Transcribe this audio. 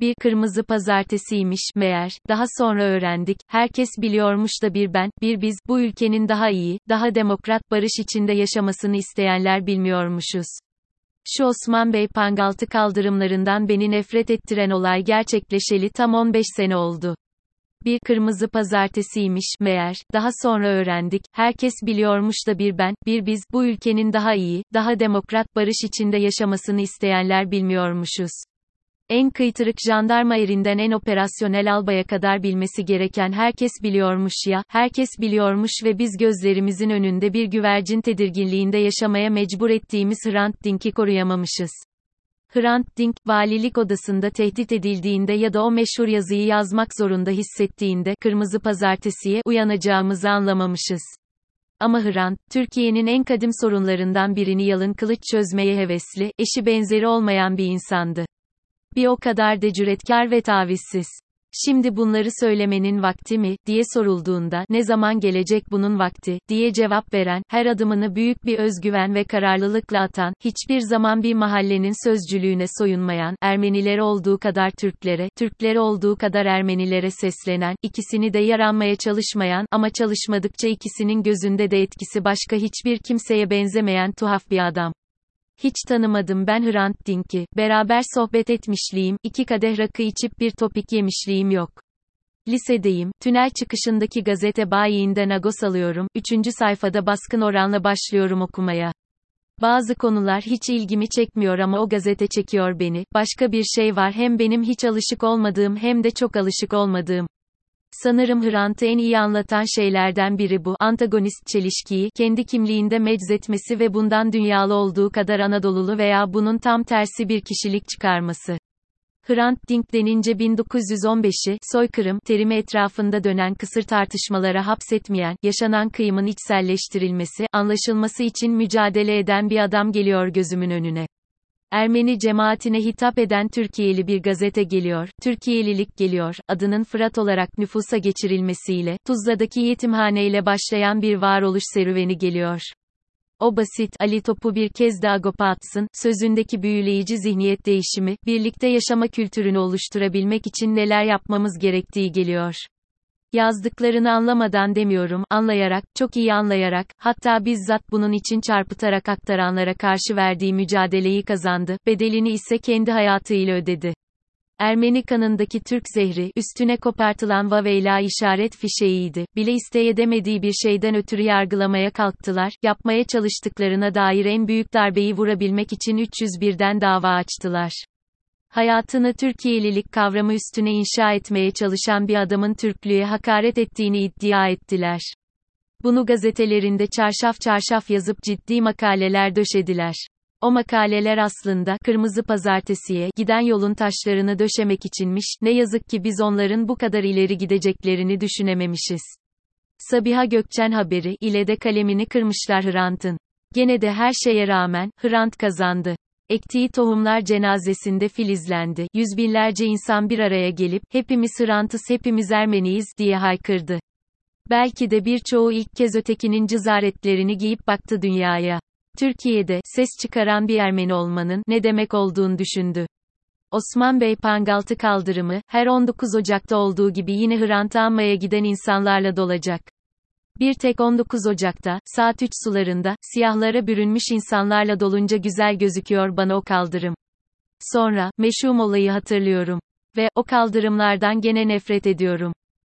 Bir kırmızı pazartesiymiş, meğer, daha sonra öğrendik, herkes biliyormuş da bir ben, bir biz, bu ülkenin daha iyi, daha demokrat barış içinde yaşamasını isteyenler bilmiyormuşuz. Şu Osman Bey pangaltı kaldırımlarından beni nefret ettiren olay gerçekleşeli tam 15 sene oldu. Bir kırmızı pazartesiymiş, meğer, daha sonra öğrendik, herkes biliyormuş da bir ben, bir biz, bu ülkenin daha iyi, daha demokrat barış içinde yaşamasını isteyenler bilmiyormuşuz. En kıytırık jandarma erinden en operasyonel albaya kadar bilmesi gereken herkes biliyormuş ya, herkes biliyormuş ve biz gözlerimizin önünde bir güvercin tedirginliğinde yaşamaya mecbur ettiğimiz Hrant Dink'i koruyamamışız. Hrant Dink, valilik odasında tehdit edildiğinde ya da o meşhur yazıyı yazmak zorunda hissettiğinde, kırmızı pazartesiye uyanacağımızı anlamamışız. Ama Hrant, Türkiye'nin en kadim sorunlarından birini yalın kılıç çözmeye hevesli, eşi benzeri olmayan bir insandı. Bir o kadar da cüretkar ve tavizsiz. Şimdi bunları söylemenin vakti mi, diye sorulduğunda, ne zaman gelecek bunun vakti, diye cevap veren, her adımını büyük bir özgüven ve kararlılıkla atan, hiçbir zaman bir mahallenin sözcülüğüne soyunmayan, Ermenilere olduğu kadar Türklere, Türklere olduğu kadar Ermenilere seslenen, ikisini de yaranmaya çalışmayan, ama çalışmadıkça ikisinin gözünde de etkisi başka hiçbir kimseye benzemeyen tuhaf bir adam. Hiç tanımadım ben Hrant Dink'i, beraber sohbet etmişliğim, iki kadeh rakı içip bir topik yemişliğim yok. Lisedeyim, tünel çıkışındaki gazete bayiinden agos alıyorum, üçüncü sayfada baskın oranla başlıyorum okumaya. Bazı konular hiç ilgimi çekmiyor ama o gazete çekiyor beni, başka bir şey var hem benim hiç alışık olmadığım hem de çok alışık olmadığım. Sanırım Hrant'ı en iyi anlatan şeylerden biri bu, antagonist çelişkiyi, kendi kimliğinde meczetmesi ve bundan dünyalı olduğu kadar Anadolulu veya bunun tam tersi bir kişilik çıkarması. Hrant Dink denince 1915'i, soykırım, terimi etrafında dönen kısır tartışmalara hapsetmeyen, yaşanan kıyımın içselleştirilmesi, anlaşılması için mücadele eden bir adam geliyor gözümün önüne. Ermeni cemaatine hitap eden Türkiye'li bir gazete geliyor, Türkiye'lilik geliyor, adının Fırat olarak nüfusa geçirilmesiyle, Tuzla'daki yetimhaneyle başlayan bir varoluş serüveni geliyor. O basit, Ali Top'u bir kez daha gopa atsın, sözündeki büyüleyici zihniyet değişimi, birlikte yaşama kültürünü oluşturabilmek için neler yapmamız gerektiği geliyor. Yazdıklarını anlamadan demiyorum, anlayarak, çok iyi anlayarak, hatta bizzat bunun için çarpıtarak aktaranlara karşı verdiği mücadeleyi kazandı, bedelini ise kendi hayatıyla ödedi. Ermeni kanındaki Türk zehri, üstüne kopartılan vaveyla işaret fişeğiydi. Bile isteyedemediği bir şeyden ötürü yargılamaya kalktılar, yapmaya çalıştıklarına dair en büyük darbeyi vurabilmek için 301'den dava açtılar. Hayatını Türkiye'lilik kavramı üstüne inşa etmeye çalışan bir adamın Türklüğe hakaret ettiğini iddia ettiler. Bunu gazetelerinde çarşaf çarşaf yazıp ciddi makaleler döşediler. O makaleler aslında, Kırmızı Pazartesi'ye, giden yolun taşlarını döşemek içinmiş, ne yazık ki biz onların bu kadar ileri gideceklerini düşünememişiz. Sabiha Gökçen haberi, ile de kalemini kırmışlar Hrant'ın. Gene de her şeye rağmen, Hrant kazandı. Ektiği tohumlar cenazesinde filizlendi. Yüz binlerce insan bir araya gelip, hepimiz Hrant'ız hepimiz Ermeniyiz, diye haykırdı. Belki de birçoğu ilk kez ötekinin cızaretlerini giyip baktı dünyaya. Türkiye'de, ses çıkaran bir Ermeni olmanın, ne demek olduğunu düşündü. Osman Bey Pangaltı kaldırımı, her 19 Ocak'ta olduğu gibi yine Hrant'ı anmaya giden insanlarla dolacak. Bir tek 19 Ocak'ta, saat 3 sularında, siyahlara bürünmüş insanlarla dolunca güzel gözüküyor bana o kaldırım. Sonra, meşhum olayı hatırlıyorum. Ve, o kaldırımlardan gene nefret ediyorum.